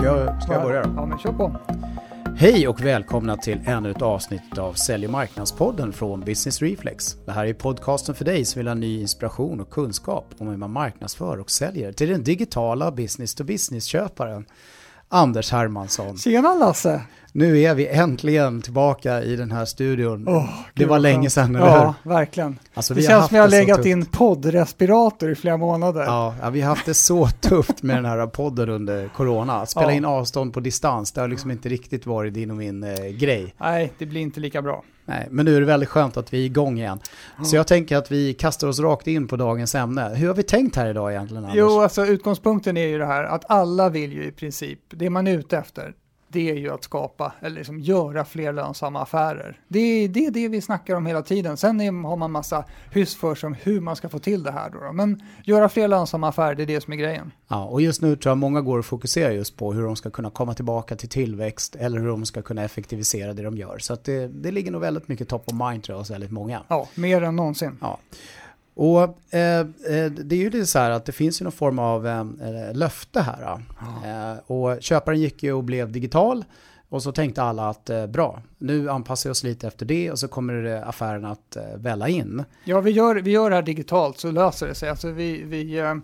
Ska jag, ska jag börja då? Ja, men kör på. Hej och välkomna till ännu ett avsnitt av Sälj och marknadspodden från Business Reflex. Det här är podcasten för dig som vill ha ny inspiration och kunskap om hur man marknadsför och säljer till den digitala business-to-business-köparen. Anders Hermansson. Tjena Lasse! Nu är vi äntligen tillbaka i den här studion. Oh, det var länge sedan, eller Ja, hur? verkligen. Alltså, det vi känns som jag har legat tufft. i en poddrespirator i flera månader. Ja, ja, vi har haft det så tufft med den här podden under corona. Att spela Ja. in avstånd på distans, det har liksom inte riktigt varit din och min eh, grej. Nej, det blir inte lika bra. Nej, men nu är det väldigt skönt att vi är igång igen. Så jag tänker att vi kastar oss rakt in på dagens ämne. Hur har vi tänkt här idag egentligen, Anders? Jo, alltså utgångspunkten är ju det här att alla vill ju i princip, det man är ute efter, det är ju att skapa, eller liksom göra fler lönsamma affärer. Det är det, är det vi snackar om hela tiden. Sen är, har man massa hyss för sig om hur man ska få till det här då, då. Men göra fler lönsamma affärer, det är det som är grejen. Ja, och just nu tror jag många går och fokuserar just på hur de ska kunna komma tillbaka till tillväxt eller hur de ska kunna effektivisera det de gör. Så det, det ligger nog väldigt mycket top of mind tror jag hos väldigt många. Ja, mer än någonsin. Ja. Och eh, eh, det är ju det så här att det finns ju någon form av eh, eh, löfte här. då. Eh, och köparen gick ju och blev digital. Och så tänkte alla att eh, bra, nu anpassar vi oss lite efter det och så kommer affären att välla in. Ja, vi gör, vi gör det här digitalt så löser det sig. Alltså vi, vi,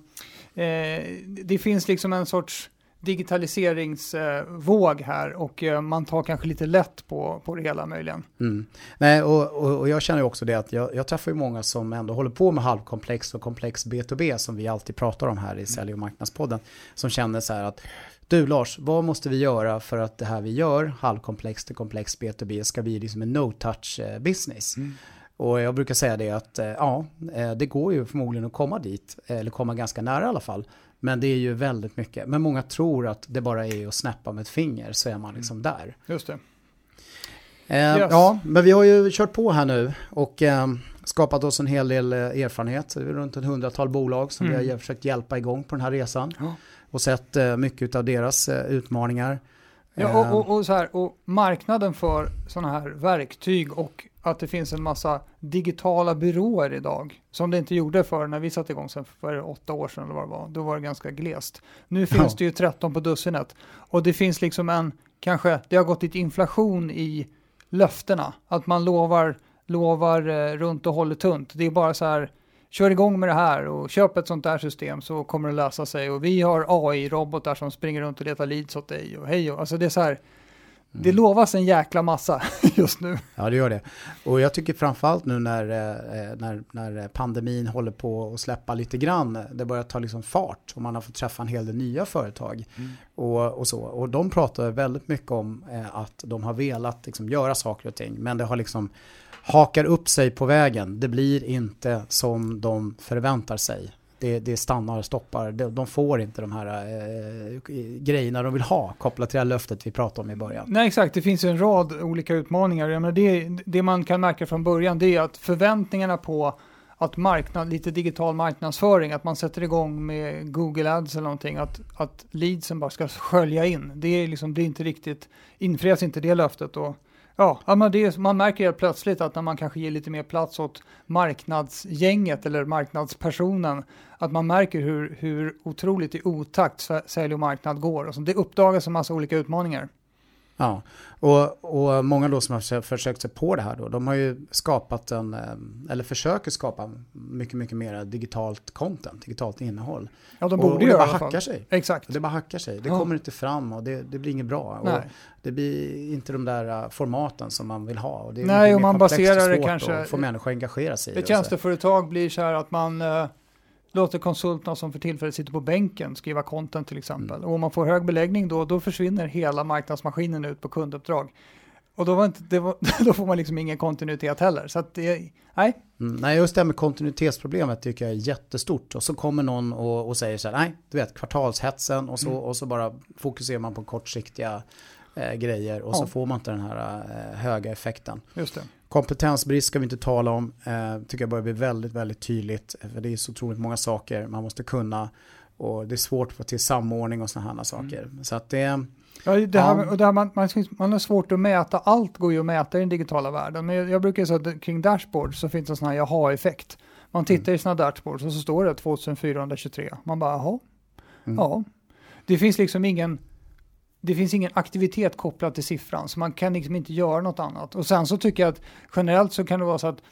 det finns liksom en sorts digitaliseringsvåg här och eh, man tar kanske lite lätt på, på det hela möjligen. Mm. Nej, och, och, och jag känner också det att jag, jag träffar ju många som ändå håller på med halvkomplex och komplex B2B som vi alltid pratar om här i Sälj och marknadspodden. Som känner så här att du Lars, vad måste vi göra för att det här vi gör, halvkomplex till komplex B2B, ska bli liksom en no-touch eh, business? Och jag brukar säga det att eh, ja, det går ju förmodligen att komma dit, eller komma ganska nära i alla fall. Men det är ju väldigt mycket. Men många tror att det bara är att snäppa med ett finger så är man liksom där. Just det. Eh, Yes. Ja, men vi har ju kört på här nu och eh, skapat oss en hel del eh, erfarenhet. Det är runt ett hundratal bolag som Mm. vi har försökt hjälpa igång på den här resan. Ja. Och sett eh, mycket av deras utmaningar. Ja, och, och, och, så här, och marknaden för sådana här verktyg och att det finns en massa digitala byråer idag, som det inte gjorde för när vi satte igång sen för åtta år sedan eller vad det var, då var det ganska glest. Nu finns Ja. det ju 13 på dussinet och det finns liksom en, kanske, det har gått lite inflation i löftena, att man lovar, lovar eh, runt och håller tunt. Det är bara så här, kör igång med det här och köp ett sånt där system så kommer det lösa sig. Och vi har AI-robotar som springer runt och letar leads åt dig och hej och, alltså det är så här, det lovas en jäkla massa just nu. Ja, det gör det. Och jag tycker framförallt nu när, eh, när, när pandemin håller på att släppa lite grann, det börjar ta liksom fart och man har fått träffa en hel del nya företag och, och så. Och de pratar väldigt mycket om eh, att de har velat liksom göra saker och ting, men det har liksom hakar upp sig på vägen. Det blir inte som de förväntar sig. Det, det stannar och stoppar. De, de får inte de här eh, grejerna de vill ha kopplat till det här löftet vi pratade om i början. Nej, exakt. Det finns ju en rad olika utmaningar. Jag menar, det, det man kan märka från början det är att förväntningarna på att marknad, lite digital marknadsföring, att man sätter igång med Google Ads eller någonting, att, att leadsen bara ska skölja in. Det är liksom, det är inte riktigt, infrias inte det löftet. Och, ja, men det är, man märker helt plötsligt att när man kanske ger lite mer plats åt marknadsgänget eller marknadspersonen, att man märker hur, hur otroligt i otakt sälj och marknad går. Och så det uppdagas en massa olika utmaningar. Ja, och, och många då som har försökt, sig på det här då, de har ju skapat en, eh, eller försöker skapa mycket, mycket mer digitalt content, digitalt innehåll. Ja, de och, borde och det göra bara hackar sig. Exakt. Det bara hackar sig. Det Ja. kommer inte fram och det, det blir inget bra. Och Nej. det blir inte de där eh, formaten som man vill ha. Och det är Nej, och man komplext och baserar det kanske- att få människor att engagera sig i och så. tjänsteföretag blir så här att man eh, låter konsulterna som för tillfället sitter på bänken skriva content till exempel. Mm. Och om man får hög beläggning då, då försvinner hela marknadsmaskinen ut på kunduppdrag. Och då, inte, var, då får man liksom ingen kontinuitet heller. Så det, nej, Mm, nej, just det här med kontinuitetsproblemet tycker jag är jättestort. Och så kommer någon och, och säger så här, nej, du vet, kvartalshetsen och så, Mm. och så bara fokuserar man på kortsiktiga eh, grejer och så Ja. får man inte den här eh, höga effekten. just det. Kompetensbrist ska vi inte tala om, eh, tycker jag börjar bli väldigt, väldigt tydligt. För det är så otroligt många saker man måste kunna och det är svårt att få till samordning och sådana här saker. Så att det, Ja, det här, Ja. och det här man, man, man har svårt att mäta, allt går ju att mäta i den digitala världen. Men jag, jag brukar säga att kring dashboard så finns det en sån här jaha-effekt. Man tittar i sina dashboards och så står det 2423. Man bara, jaha, Mm. ja. Det finns liksom ingen det finns ingen aktivitet kopplad till siffran, så man kan liksom inte göra något annat. Och sen så tycker jag att generellt så kan det vara så att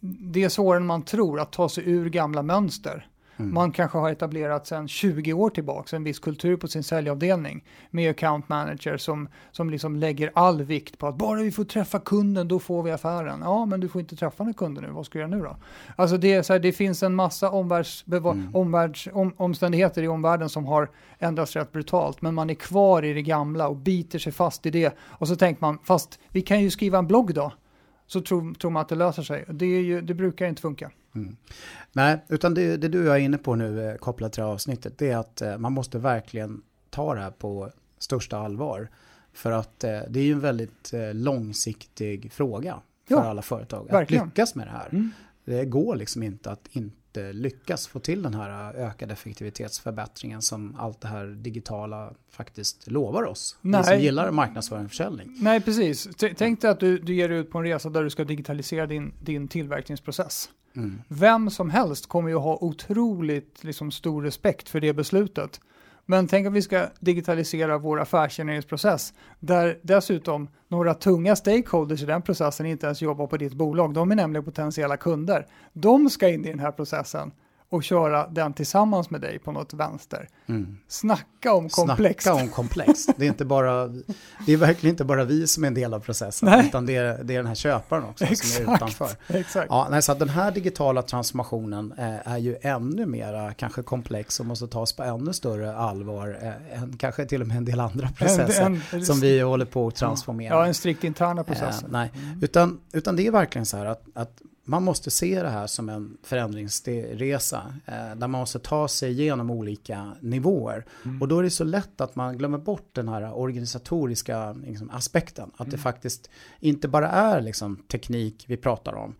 det är svårare än man tror att ta sig ur gamla mönster. Mm. Man kanske har etablerat sedan 20 år tillbaka en viss kultur på sin säljavdelning med account manager som, som liksom lägger all vikt på att bara vi får träffa kunden då får vi affären. Ja, men du får inte träffa den kunden nu, vad ska du göra nu då? Alltså det, är så här, det finns en massa omvärlds, mm. omvärlds, om, omständigheter i omvärlden som har ändrats rätt brutalt, men man är kvar i det gamla och biter sig fast i det. Och så tänker man, fast vi kan ju skriva en blogg då så tror, tror man att det löser sig. Det, ju, det brukar inte funka. Mm. Nej, utan det, det du är inne på nu eh, kopplat till det här avsnittet, det är att eh, man måste verkligen ta det här på största allvar. För att eh, det är ju en väldigt eh, långsiktig fråga för ja, alla företag att verkligen. lyckas med det här. Mm. Det går liksom inte att inte lyckas få till den här ökade effektivitetsförbättringen som allt det här digitala faktiskt lovar oss. Nej. Vi som gillar marknadsföring och försäljning. Nej, precis. Tänk dig att du, du ger dig ut på en resa där du ska digitalisera din, din tillverkningsprocess. Mm. Vem som helst kommer ju ha otroligt liksom, stor respekt för det beslutet. Men tänk att vi ska digitalisera vår affärsgenereringsprocess där dessutom några tunga stakeholders i den processen inte ens jobbar på ditt bolag. De är nämligen potentiella kunder. De ska in i den här processen och köra den tillsammans med dig på något vänster. Mm. Snacka om komplext. Snacka om komplext. Det är, inte bara, det är verkligen inte bara vi som är en del av processen, nej. utan det är, det är den här köparen också Exakt. som är utanför. Exakt. Ja, nej, så den här digitala transformationen eh, är ju ännu mera kanske komplex och måste tas på ännu större allvar eh, än kanske till och med en del andra processer en, en, som vi håller på att transformera. Ja, en strikt interna process. Eh, nej, mm. utan, utan det är verkligen så här att, att man måste se det här som en förändringsresa eh, där man måste ta sig igenom olika nivåer. Mm. Och då är det så lätt att man glömmer bort den här organisatoriska liksom, aspekten. Att mm. det faktiskt inte bara är liksom, teknik vi pratar om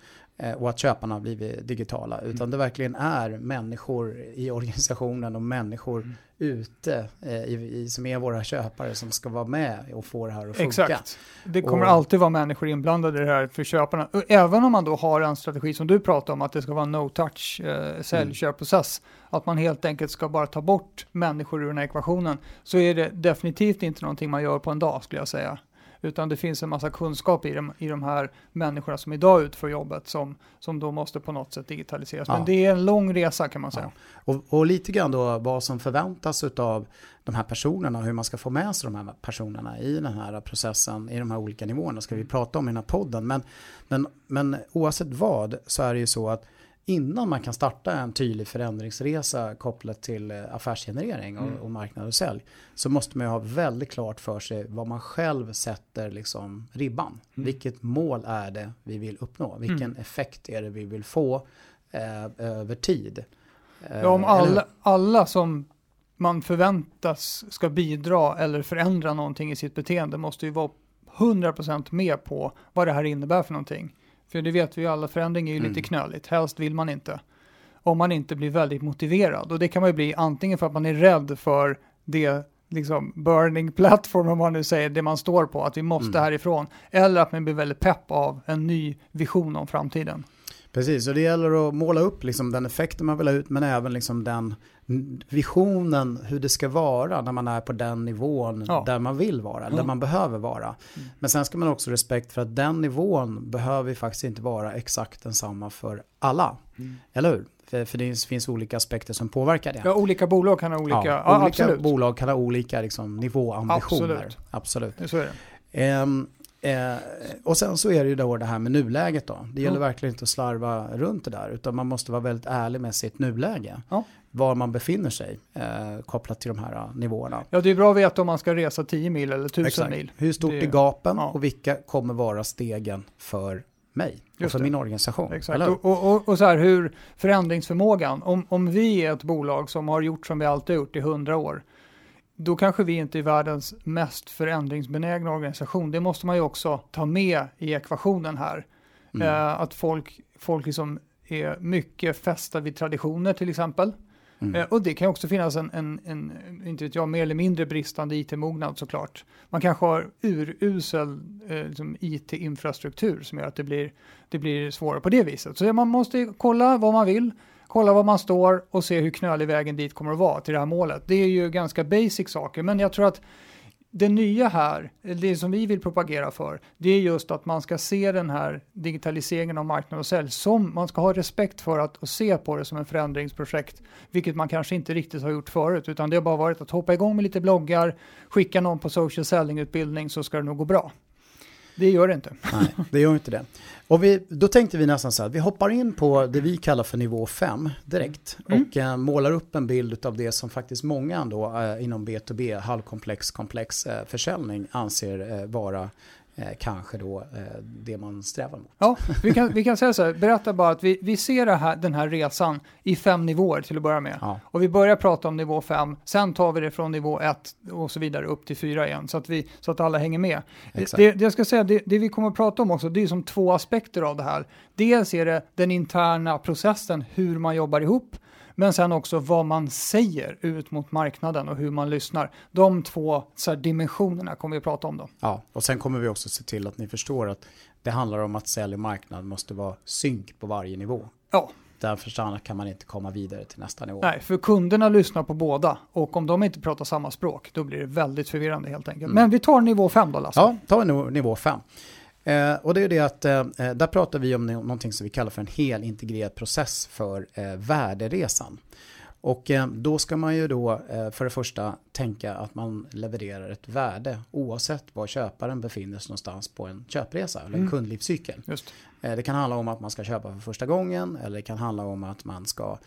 och att köparna har blivit digitala. Utan mm. det verkligen är människor i organisationen och människor mm ute eh, i, i, som är våra köpare som ska vara med och få det här att funka. Exakt. Det kommer och, alltid vara människor inblandade i det här för köparna. Även om man då har en strategi som du pratar om, att det ska vara no touch eh, säljköpprocess, mm. att man helt enkelt ska bara ta bort människor ur den här ekvationen, så är det definitivt inte någonting man gör på en dag skulle jag säga. Utan det finns en massa kunskap i de, i de här människorna som idag utför jobbet som, som då måste på något sätt digitaliseras. Ja. Men det är en lång resa kan man säga. Ja. Och, och, lite grann då vad som förväntas av de här personerna, hur man ska få med sig de här personerna i den här processen, i de här olika nivåerna ska vi prata om i den här podden. Men, men, men oavsett vad så är det ju så att innan man kan starta en tydlig förändringsresa kopplat till eh, affärsgenerering och, mm. och marknad och sälj så måste man ju ha väldigt klart för sig vad man själv sätter liksom ribban. Mm. Vilket mål är det vi vill uppnå? Vilken mm. effekt är det vi vill få eh, över tid? Eh, ja, om alla, alla som man förväntas ska bidra eller förändra någonting i sitt beteende måste ju vara 100% med på vad det här innebär för någonting. För det vet vi ju alla, förändring är ju mm. lite knöligt. Helst vill man inte. Om man inte blir väldigt motiverad. Och det kan man ju bli antingen för att man är rädd för det liksom burning platform, om man nu säger det man står på, att vi måste mm. härifrån. Eller att man blir väldigt pepp av en ny vision om framtiden. Precis, och det gäller att måla upp liksom den effekten man vill ha ut, men även liksom den visionen hur det ska vara när man är på den nivån ja. där man vill vara, ja. där man behöver vara. Mm. Men sen ska man också respekt för att den nivån behöver faktiskt inte vara exakt densamma för alla. Mm. Eller hur? För, för, det finns olika aspekter som påverkar det. Ja, olika bolag kan ha olika, ja, olika absolut. bolag kan ha olika liksom, nivåambitioner. Absolut. absolut. Så är det. Um, Eh, och sen så är det ju då det här med nuläget då. Det gäller mm. verkligen inte att slarva runt det där utan man måste vara väldigt ärlig med sitt nuläge. Ja. Var man befinner sig eh, kopplat till de här uh, nivåerna. Ja det är bra att veta om man ska resa 10 mil eller 1000 Exakt. mil. Hur stort det... är gapen ja. och vilka kommer vara stegen för mig och Just för det. min organisation. Exakt. Och, och, och, så här hur förändringsförmågan, om, om vi är ett bolag som har gjort som vi alltid gjort i 100 år då kanske vi inte är världens mest förändringsbenägna organisation. Det måste man ju också ta med i ekvationen här. Mm. Eh, att folk, folk liksom är mycket fästa vid traditioner till exempel. Mm. Eh, och det kan också finnas en, en, en, inte vet jag, mer eller mindre bristande it-mognad såklart. Man kanske har urusel eh, liksom it-infrastruktur som gör att det blir, det blir svårare på det viset. Så man måste kolla vad man vill kolla var man står och se hur knölig vägen dit kommer att vara till det här målet. Det är ju ganska basic saker, men jag tror att det nya här, det som vi vill propagera för, det är just att man ska se den här digitaliseringen av marknad och sälj som, man ska ha respekt för att och se på det som en förändringsprojekt, vilket man kanske inte riktigt har gjort förut, utan det har bara varit att hoppa igång med lite bloggar, skicka någon på social selling-utbildning så ska det nog gå bra. Det gör det inte. Nej, det gör inte det. Och vi, då tänkte vi nästan så här, vi hoppar in på det vi kallar för nivå 5 direkt mm. och eh, målar upp en bild av det som faktiskt många ändå eh, inom B2B, halvkomplex, komplex eh, försäljning anser vara kanske då eh, det man strävar mot. Ja, vi kan, vi kan säga så här, berätta bara att vi, vi ser här, den här resan i fem nivåer till att börja med. Ja. Och vi börjar prata om nivå fem, sen tar vi det från nivå ett och så vidare upp till fyra igen, så att, vi, så att alla hänger med. Det, det, jag ska säga, det, det vi kommer att prata om också, det är som två aspekter av det här. Dels är det den interna processen, hur man jobbar ihop, men sen också vad man säger ut mot marknaden och hur man lyssnar. De två så här, dimensionerna kommer vi att prata om då. Ja, och sen kommer vi också se till att ni förstår att det handlar om att sälj och marknad måste vara synk på varje nivå. Ja. Därför annars kan man inte komma vidare till nästa nivå. Nej, för kunderna lyssnar på båda och om de inte pratar samma språk då blir det väldigt förvirrande helt enkelt. Mm. Men vi tar nivå 5 då Lasse. Ja, ta nivå 5. Eh, och det är det att eh, eh, där pratar vi om någonting som vi kallar för en hel integrerad process för eh, värderesan. Och eh, då ska man ju då eh, för det första tänka att man levererar ett värde oavsett var köparen befinner sig någonstans på en köpresa eller en mm. kundlivscykel. Just. Det kan handla om att man ska köpa för första gången eller det kan handla om att man ska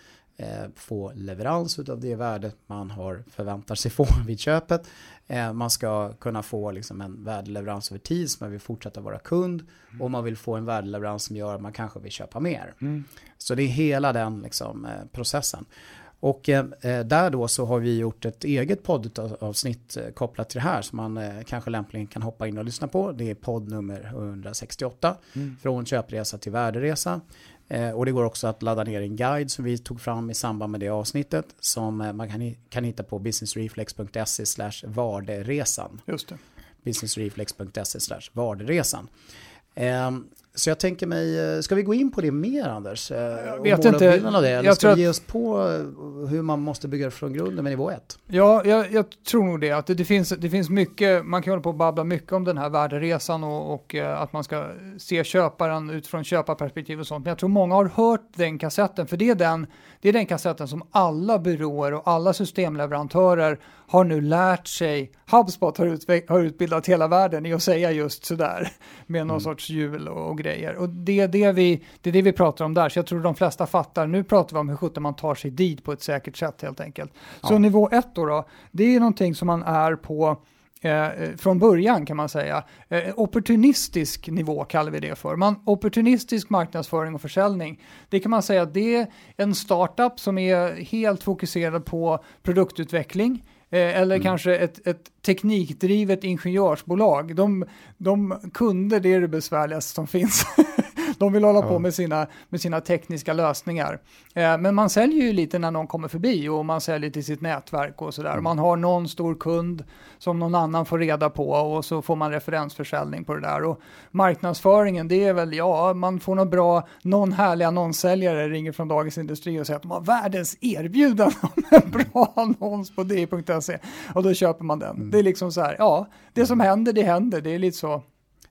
få leverans av det värdet man har förväntar sig få vid köpet. Eh, man ska kunna få liksom en värdeleverans över tid så man vill fortsätta vara kund mm. och man vill få en värdeleverans som gör att man kanske vill köpa mer. Mm. Så det är hela den liksom, eh, processen. Och eh, eh, där då så har vi gjort ett eget poddavsnitt eh, kopplat till det här som man eh, kanske lämpligen kan hoppa in och lyssna på. Det är podd nummer 168 mm. från köpresa till värderesa. Eh, och det går också att ladda ner en guide som vi tog fram i samband med det avsnittet som eh, man kan, kan hitta på businessreflex.se varderesan. Just det. businessreflex.se slash varderesan. Så jag tänker mig, eh, ska vi gå in på det mer Anders? Eh, jag vet inte. Av det, eller jag ska vi ge oss på eh, hur man måste bygga från grunden med nivå 1? Ja, jag, jag, tror nog det. Att det, det, finns, det finns mycket, man kan hålla på och babbla mycket om den här värderesan och, och att man ska se köparen utifrån köparperspektiv och sånt. Men jag tror många har hört den kassetten, för det är den, det är den kassetten som alla byråer och alla systemleverantörer har nu lärt sig. HubSpot har, har utbildat hela världen i att säga just sådär med någon mm. sorts hjul och, och grejer. Och det är det, vi, det är det vi pratar om där. Så jag tror de flesta fattar. Nu pratar vi om hur sjutton man tar sig dit på ett säkert sätt helt enkelt. Så ja. nivå ett då, då, det är någonting som man är på Eh, från början kan man säga. Eh, opportunistisk nivå kallar vi det för. Man, opportunistisk marknadsföring och försäljning. Det kan man säga att det är en startup som är helt fokuserad på produktutveckling. Eh, eller mm. kanske ett, ett teknikdrivet ingenjörsbolag. De, de kunder, det är det besvärligaste som finns. De vill hålla ja. på med sina, med sina tekniska lösningar. Eh, men man säljer ju lite när någon kommer förbi och man säljer till sitt nätverk och sådär. Mm. Man har någon stor kund som någon annan får reda på och så får man referensförsäljning på det där. Och marknadsföringen, det är väl, ja, man får något bra, någon härlig annonssäljare ringer från Dagens Industri och säger att de har världens erbjudande om en bra annons på di.se och då köper man den. Mm. Det är liksom så här, ja, det som händer, det händer. Det är lite så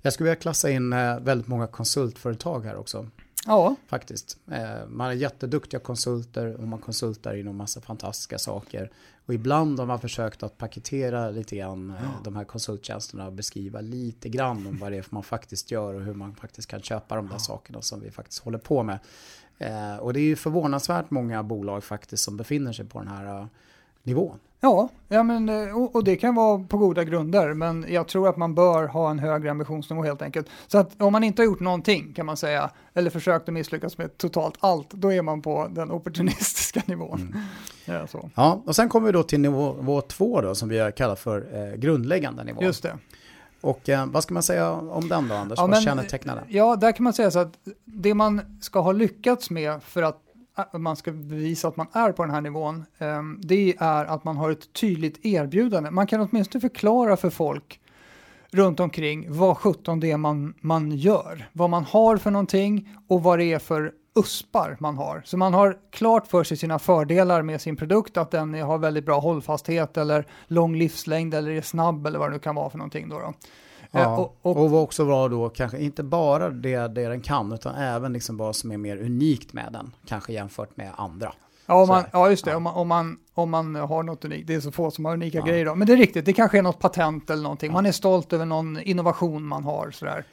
jag skulle vilja klassa in eh, väldigt många konsultföretag här också. Ja. Faktiskt. Eh, man är jätteduktiga konsulter och man konsultar inom massa fantastiska saker. Och ibland har man försökt att paketera lite grann eh, ja. de här konsulttjänsterna och beskriva lite grann om vad det är man faktiskt gör och hur man faktiskt kan köpa de där ja. sakerna som vi faktiskt håller på med. Och det är ju förvånansvärt många bolag faktiskt som befinner sig på den här nivån. Ja, ja men, eh, och, och, det kan vara på goda grunder, men jag tror att man bör ha en högre ambitionsnivå helt enkelt. Så att om man inte har gjort någonting kan man säga, eller försökt att misslyckas med totalt allt, då är man på den opportunistiska nivån. Mm. Ja, så. ja, och sen kommer vi då till nivå, nivå två då, som vi kallar för eh, grundläggande nivå. Just det. Och eh, vad ska man säga om den då, Anders? Ja, vad kännetecknar den? Ja, där kan man säga så att det man ska ha lyckats med för att Eh, man ska bevisa att man är på den här nivån, ehm, det är att man har ett tydligt erbjudande. Man kan åtminstone förklara för folk runt omkring vad sjutton det är man, man gör, vad man har för någonting och vad det är för USPar man har. Så man har klart för sig sina fördelar med sin produkt, att den har väldigt bra hållfasthet eller lång livslängd eller är snabb eller vad det nu kan vara för någonting. Då, då. Ja, eh, och, och, och också var då kanske inte bara det, det den kan utan även liksom vad som är mer unikt med den, kanske jämfört med andra. Ja, man, ja just det, ja. Om, man, om, man, om man har något unikt. Det är så få som har unika ja. grejer då. Men det är riktigt, det kanske är något patent eller någonting. Man är stolt över någon innovation man har sådär.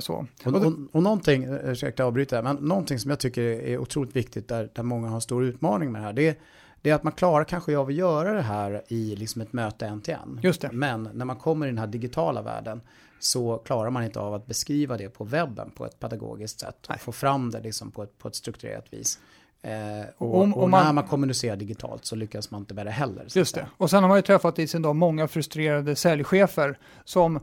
Så. Och, och, och någonting, ursäkta avbryta, men någonting som jag tycker är otroligt viktigt där, där många har stor utmaning med det här, det är, det är att man klarar kanske av att göra det här i liksom ett möte en till en. Just det. Men när man kommer i den här digitala världen så klarar man inte av att beskriva det på webben på ett pedagogiskt sätt och få fram det liksom på, ett, på ett strukturerat vis. Eh, och, om, och man, när man kommunicerar digitalt så lyckas man inte med det heller. Just det. Och sen har man ju träffat i sin dag många frustrerade säljchefer som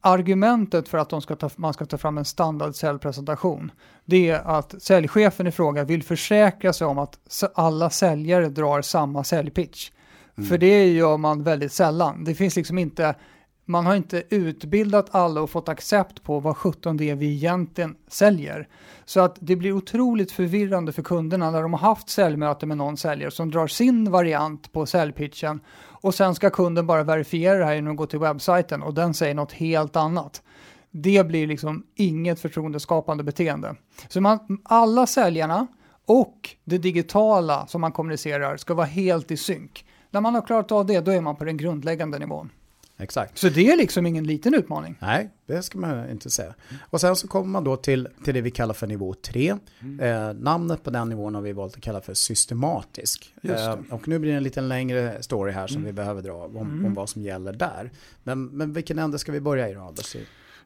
argumentet för att de ska ta, man ska ta fram en standard säljpresentation, det är att säljchefen i fråga vill försäkra sig om att alla säljare drar samma säljpitch. Mm. För det gör man väldigt sällan. Det finns liksom inte man har inte utbildat alla och fått accept på vad 17 det är vi egentligen säljer. Så att det blir otroligt förvirrande för kunderna när de har haft säljmöte med någon säljare som drar sin variant på säljpitchen och sen ska kunden bara verifiera det här genom att gå till webbsajten och den säger något helt annat. Det blir liksom inget förtroendeskapande beteende. Så man, alla säljarna och det digitala som man kommunicerar ska vara helt i synk. När man har klarat av det, då är man på den grundläggande nivån. Exakt. Så det är liksom ingen liten utmaning. Nej, det ska man inte säga. Och sen så kommer man då till, till det vi kallar för nivå 3. Mm. Eh, namnet på den nivån har vi valt att kalla för systematisk. Eh, och nu blir det en lite längre story här som mm. vi behöver dra om, mm. om vad som gäller där. Men, men vilken ände ska vi börja i då, Anders?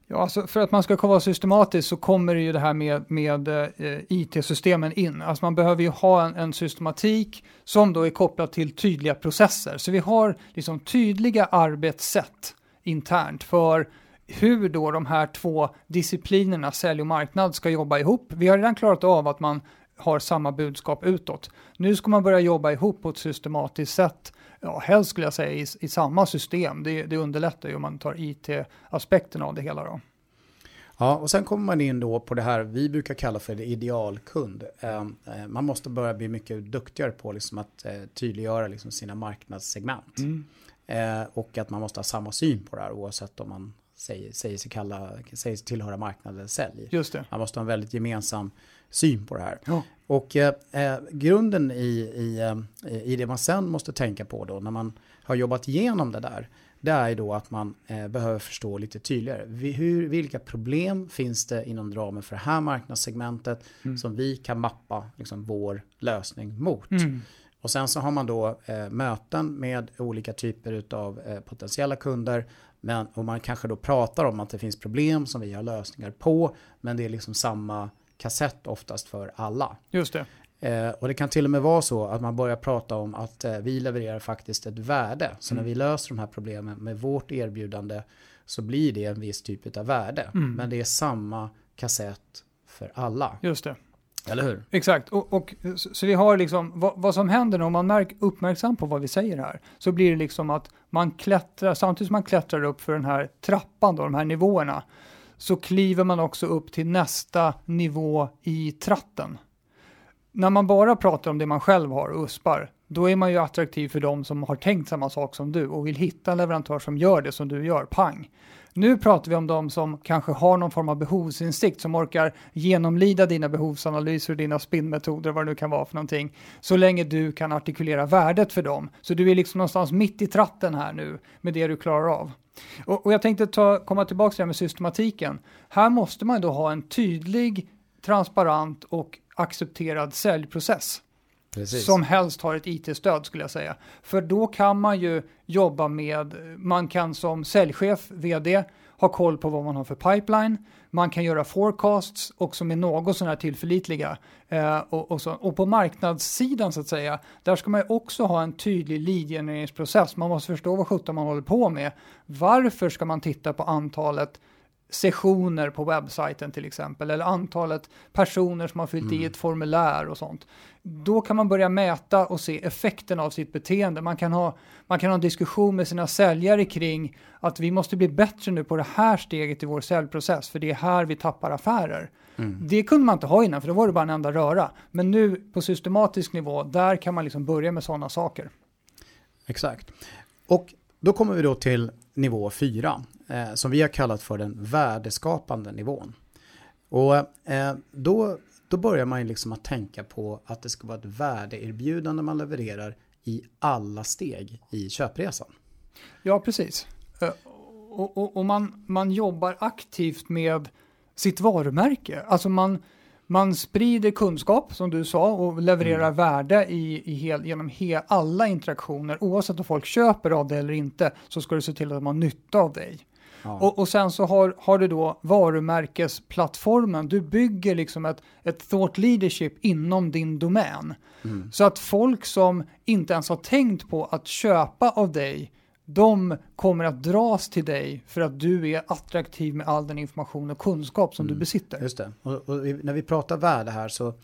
Ja, alltså för att man ska vara systematisk så kommer det ju det här med, med eh, IT-systemen in. Alltså man behöver ju ha en, en, systematik som då är kopplad till tydliga processer. Så vi har liksom tydliga arbetssätt internt för hur då de här två disciplinerna, sälj och marknad, ska jobba ihop. Vi har redan klarat av att man har samma budskap utåt. Nu ska man börja jobba ihop på ett systematiskt sätt ja, helst skulle jag säga i, i samma system. Det, det underlättar ju om man tar it-aspekten av det hela då. Ja, och sen kommer man in då på det här vi brukar kalla för idealkund. Ehm, eh, man måste börja bli mycket duktigare på liksom att eh, tydliggöra liksom sina marknadssegment. Mm. Eh, och att man måste ha samma syn på det här oavsett om man säger, säger, sig, kalla, säger sig tillhöra marknad eller sälj. Just det. Man måste ha en väldigt gemensam syn på det här. Ja. Och eh, eh, grunden i, i, eh, i det man sen måste tänka på då när man har jobbat igenom det där, det är då att man eh, behöver förstå lite tydligare. Vi, hur, vilka problem finns det inom ramen för det här marknadssegmentet mm. som vi kan mappa liksom, vår lösning mot? Mm. Och sen så har man då eh, möten med olika typer av eh, potentiella kunder. Men, och man kanske då pratar om att det finns problem som vi har lösningar på. Men det är liksom samma kassett oftast för alla. Just det. Eh, och det kan till och med vara så att man börjar prata om att eh, vi levererar faktiskt ett värde. Så mm. när vi löser de här problemen med vårt erbjudande så blir det en viss typ av värde. Mm. Men det är samma kassett för alla. Just det. Eller hur? Exakt, och, och så vi har liksom vad, vad som händer om man är uppmärksam på vad vi säger här, så blir det liksom att man klättrar, samtidigt som man klättrar upp för den här trappan då, de här nivåerna, så kliver man också upp till nästa nivå i tratten. När man bara pratar om det man själv har och uspar, då är man ju attraktiv för de som har tänkt samma sak som du och vill hitta en leverantör som gör det som du gör, pang. Nu pratar vi om de som kanske har någon form av behovsinsikt, som orkar genomlida dina behovsanalyser och dina spinnmetoder, vad det nu kan vara för någonting, så länge du kan artikulera värdet för dem. Så du är liksom någonstans mitt i tratten här nu med det du klarar av. Och, och jag tänkte ta, komma tillbaka till det här med systematiken. Här måste man då ha en tydlig, transparent och accepterad säljprocess. Precis. Som helst har ett IT-stöd skulle jag säga. För då kan man ju jobba med, man kan som säljchef, vd, ha koll på vad man har för pipeline. Man kan göra forecasts och som är något sådana här tillförlitliga. Eh, och, och, så, och, på marknadssidan så att säga, där ska man ju också ha en tydlig leadgenereringsprocess. Man måste förstå vad sjutton man håller på med. Varför ska man titta på antalet sessioner på webbsajten till exempel, eller antalet personer som har fyllt mm. i ett formulär och sånt. Då kan man börja mäta och se effekten av sitt beteende. Man kan, ha, man kan ha en diskussion med sina säljare kring att vi måste bli bättre nu på det här steget i vår säljprocess, för det är här vi tappar affärer. Mm. Det kunde man inte ha innan, för då var det bara en enda röra. Men nu på systematisk nivå, där kan man liksom börja med sådana saker. Exakt. Och då kommer vi då till nivå 4, eh, som vi har kallat för den värdeskapande nivån. Och eh, då, då börjar man ju liksom att tänka på att det ska vara ett värdeerbjudande man levererar i alla steg i köpresan. Ja, precis. Eh, och, och, och, man, man jobbar aktivt med sitt varumärke. Alltså man, man sprider kunskap, som du sa, och levererar mm. värde i, i hel, genom he, alla interaktioner. Oavsett om folk köper av det eller inte, så ska du se till att de har nytta av dig. Ja. Och, och, sen så har, har du då varumärkesplattformen. Du bygger liksom ett, ett thought leadership inom din domän. Mm. Så att folk som inte ens har tänkt på att köpa av dig de kommer att dras till dig för att du är attraktiv med all den information och kunskap som mm. du besitter. Just det. Och, och, när vi pratar värde här så,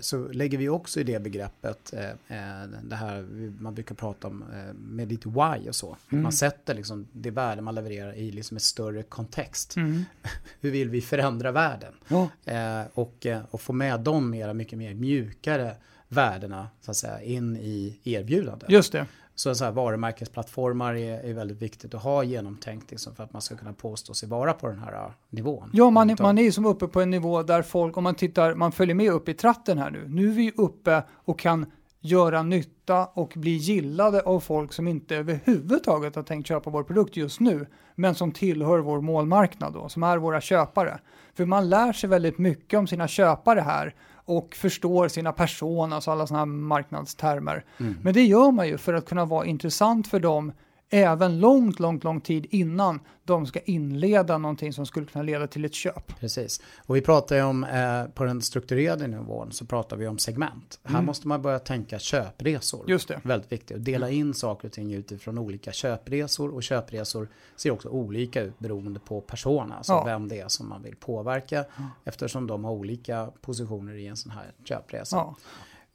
så lägger vi också i det begreppet eh, eh det här man brukar prata om eh, med ditt why och så. Mm. Man sätter liksom det värde man levererar i liksom ett större kontext. Mm. Hur vill vi förändra världen? Ja. Eh, och, eh, och få med de mera, mycket mer mjukare värdena så att säga, in i erbjudandet. Just det. Så, så här, varumärkesplattformar är, är väldigt viktigt att ha genomtänkt liksom, för att man ska kunna påstå sig vara på den här uh, nivån. Ja, man, är, man är som uppe på en nivå där folk, om man tittar, man följer med upp i tratten här nu. Nu är vi uppe och kan göra nytta och bli gillade av folk som inte överhuvudtaget har tänkt köpa vår produkt just nu, men som tillhör vår målmarknad då, som är våra köpare. För man lär sig väldigt mycket om sina köpare här och förstår sina personas, alla sådana här marknadstermer. Mm. Men det gör man ju för att kunna vara intressant för dem även långt, långt, lång tid innan de ska inleda någonting som skulle kunna leda till ett köp. Precis. Och vi pratar ju om, eh, på den strukturerade nivån så pratar vi om segment. Mm. Här måste man börja tänka köpresor. Just det. Väldigt viktigt. Att dela in saker och ting utifrån olika köpresor och köpresor ser också olika ut beroende på persona, alltså ja. vem det är som man vill påverka ja. eftersom de har olika positioner i en sån här köpresa. Ja.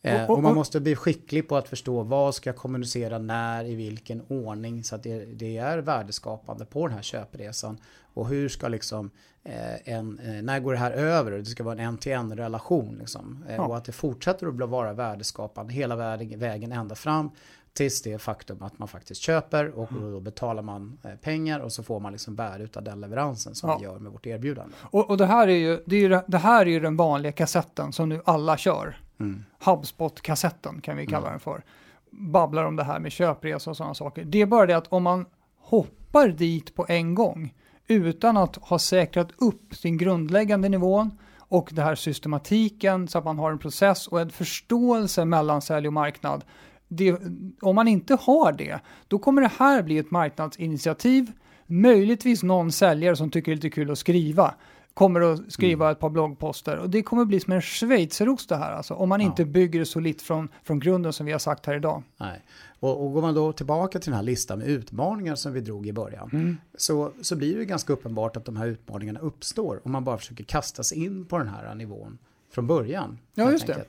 Eh, och man måste bli skicklig på att förstå vad ska jag kommunicera när, i vilken ordning så att det, det är värdeskapande på den här köpresan. Och hur ska liksom, eh, en, eh, när går det här över? Det ska vara en en-till-en relation liksom. Ja. Och att det fortsätter att vara värdeskapande hela vägen, vägen ända fram tills det faktum att man faktiskt köper och mm. då betalar man pengar och så får man liksom värde av den leveransen som ja. vi gör med vårt erbjudande. Och, och det, här är ju, det, är ju, det här är den vanliga kassetten som nu alla kör. Mm. HubSpot-kassetten kan vi kalla mm. den för. Babblar om det här med köpresa och sådana saker. Det är bara det att om man hoppar dit på en gång utan att ha säkrat upp sin grundläggande nivån och det här systematiken så att man har en process och en förståelse mellan sälj och marknad. Det, om man inte har det, då kommer det här bli ett marknadsinitiativ. Möjligtvis någon säljare som tycker det är lite kul att skriva kommer att skriva mm. ett par bloggposter och det kommer att bli som en schweizerost det här alltså, om man ja. inte bygger det solitt från, från grunden som vi har sagt här idag. Nej. Och, och går man då tillbaka till den här listan med utmaningar som vi drog i början mm. så, så blir det ganska uppenbart att de här utmaningarna uppstår om man bara försöker kasta sig in på den här nivån från början. Ja, just det.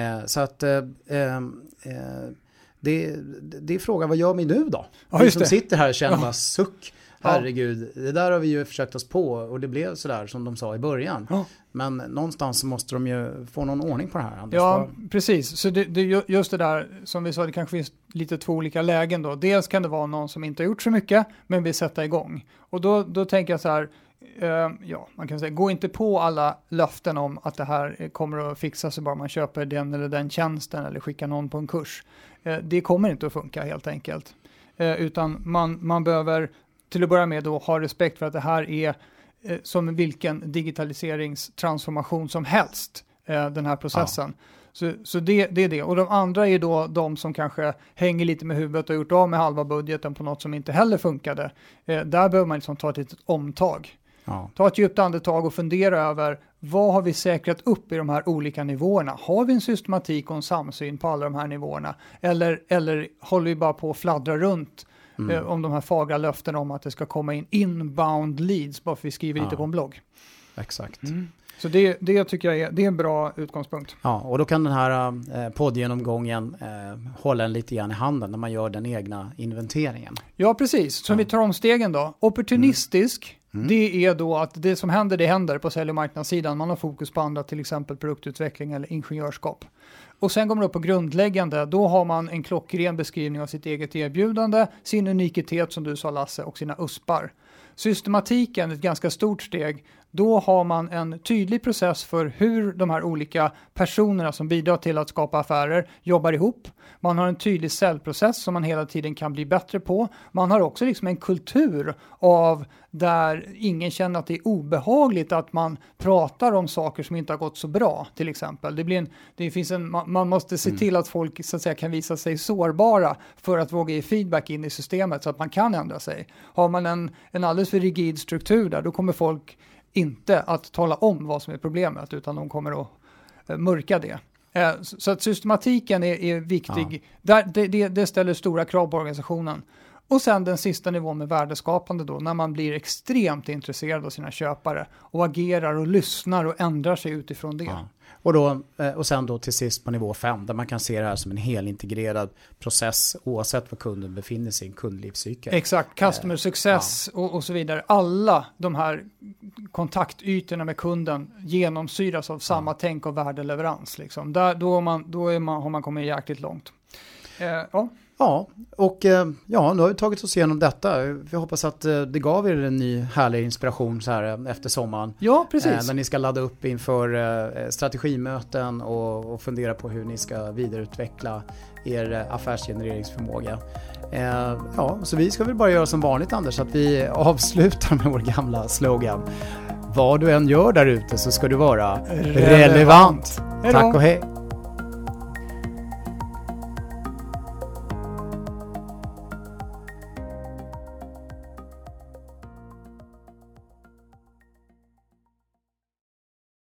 Eh, så att eh, eh, det, det är frågan, vad gör vi nu då? Ja, vi som det. sitter här känner ja. bara suck. Herregud, det där har vi ju försökt oss på och det blev sådär som de sa i början. Ja. Men någonstans måste de ju få någon ordning på det här. ja, var... precis. Så det, det, just det där som vi sa, det kanske finns lite två olika lägen då. Dels kan det vara någon som inte har gjort så mycket men vill sätta igång. Och då, då tänker jag så här, Uh, ja, man kan säga, gå inte på alla löften om att det här kommer att fixa sig bara man köper den eller den tjänsten eller skickar någon på en kurs. Uh, det kommer inte att funka helt enkelt. Uh, utan man, man behöver till att börja med då ha respekt för att det här är eh, som vilken digitaliseringstransformation som helst, eh, den här processen. Ja. Så, så det, det, är det. Och de andra är då de som kanske hänger lite med huvudet och gjort av med halva budgeten på något som inte heller funkade. Eh, där behöver man liksom ta ett litet omtag. Ja. Ta ett djupt andetag och fundera över vad har vi säkrat upp i de här olika nivåerna? Har vi en systematik och en samsyn på alla de här nivåerna? Eller, eller håller vi bara på att fladdra runt mm. eh, om de här fagra löften om att det ska komma in inbound leads bara för att vi skriver ja. lite på en blogg. Exakt. Mm. Så det, det tycker jag är, det är en bra utgångspunkt. Ja, och då kan den här eh, poddgenomgången eh, hålla en lite grann i handen när man gör den egna inventeringen. Ja, precis. Så ja. vi tar om stegen då. Opportunistisk, mm. det är då att det som händer, det händer på sälj och marknadssidan. Man har fokus på andra, till exempel produktutveckling eller ingenjörskap. Och sen kommer man upp på grundläggande, då har man en klockren beskrivning av sitt eget erbjudande, sin unikitet som du sa Lasse och sina USPar. Systematiken, ett ganska stort steg, då har man en tydlig process för hur de här olika personerna som bidrar till att skapa affärer jobbar ihop. Man har en tydlig säljprocess som man hela tiden kan bli bättre på. Man har också liksom en kultur av där ingen känner att det är obehagligt att man pratar om saker som inte har gått så bra, till exempel. Det, blir en, det finns en, man måste se mm. till att folk så att säga, kan visa sig sårbara för att våga ge feedback in i systemet så att man kan ändra sig. Har man en, en alldeles för rigid struktur där, då kommer folk inte att tala om vad som är problemet, utan de kommer att eh, mörka det. Eh, så att systematiken är, är viktig. Ja. det, det, det, ställer stora krav på organisationen. Och sen den sista nivån med värdeskapande då, när man blir extremt intresserad av sina köpare och agerar och lyssnar och ändrar sig utifrån det. Ja. Och, då, eh, och sen då till sist på nivå 5 där man kan se det här som en helintegrerad process oavsett var kunden befinner sig i en kundlivscykel. Exakt, customer eh, success ja. och, och, så vidare. Alla de här kontaktytorna med kunden genomsyras av samma ja. tänk och värdeleverans. Liksom. Där, då man, då man, har man kommit jäkligt långt. Eh, ja. Ja, och eh, ja, nu har vi tagit oss igenom detta. Vi hoppas att eh, det gav er en ny härlig inspiration så här eh, efter sommaren. Ja, precis. När ni ska ladda upp inför strategimöten och, och fundera på hur ni ska vidareutveckla er affärsgenereringsförmåga. Ja, så vi ska väl bara göra som vanligt Anders, att vi avslutar med vår gamla slogan. Vad du än gör där ute så ska du vara relevant. relevant. Tack och hej.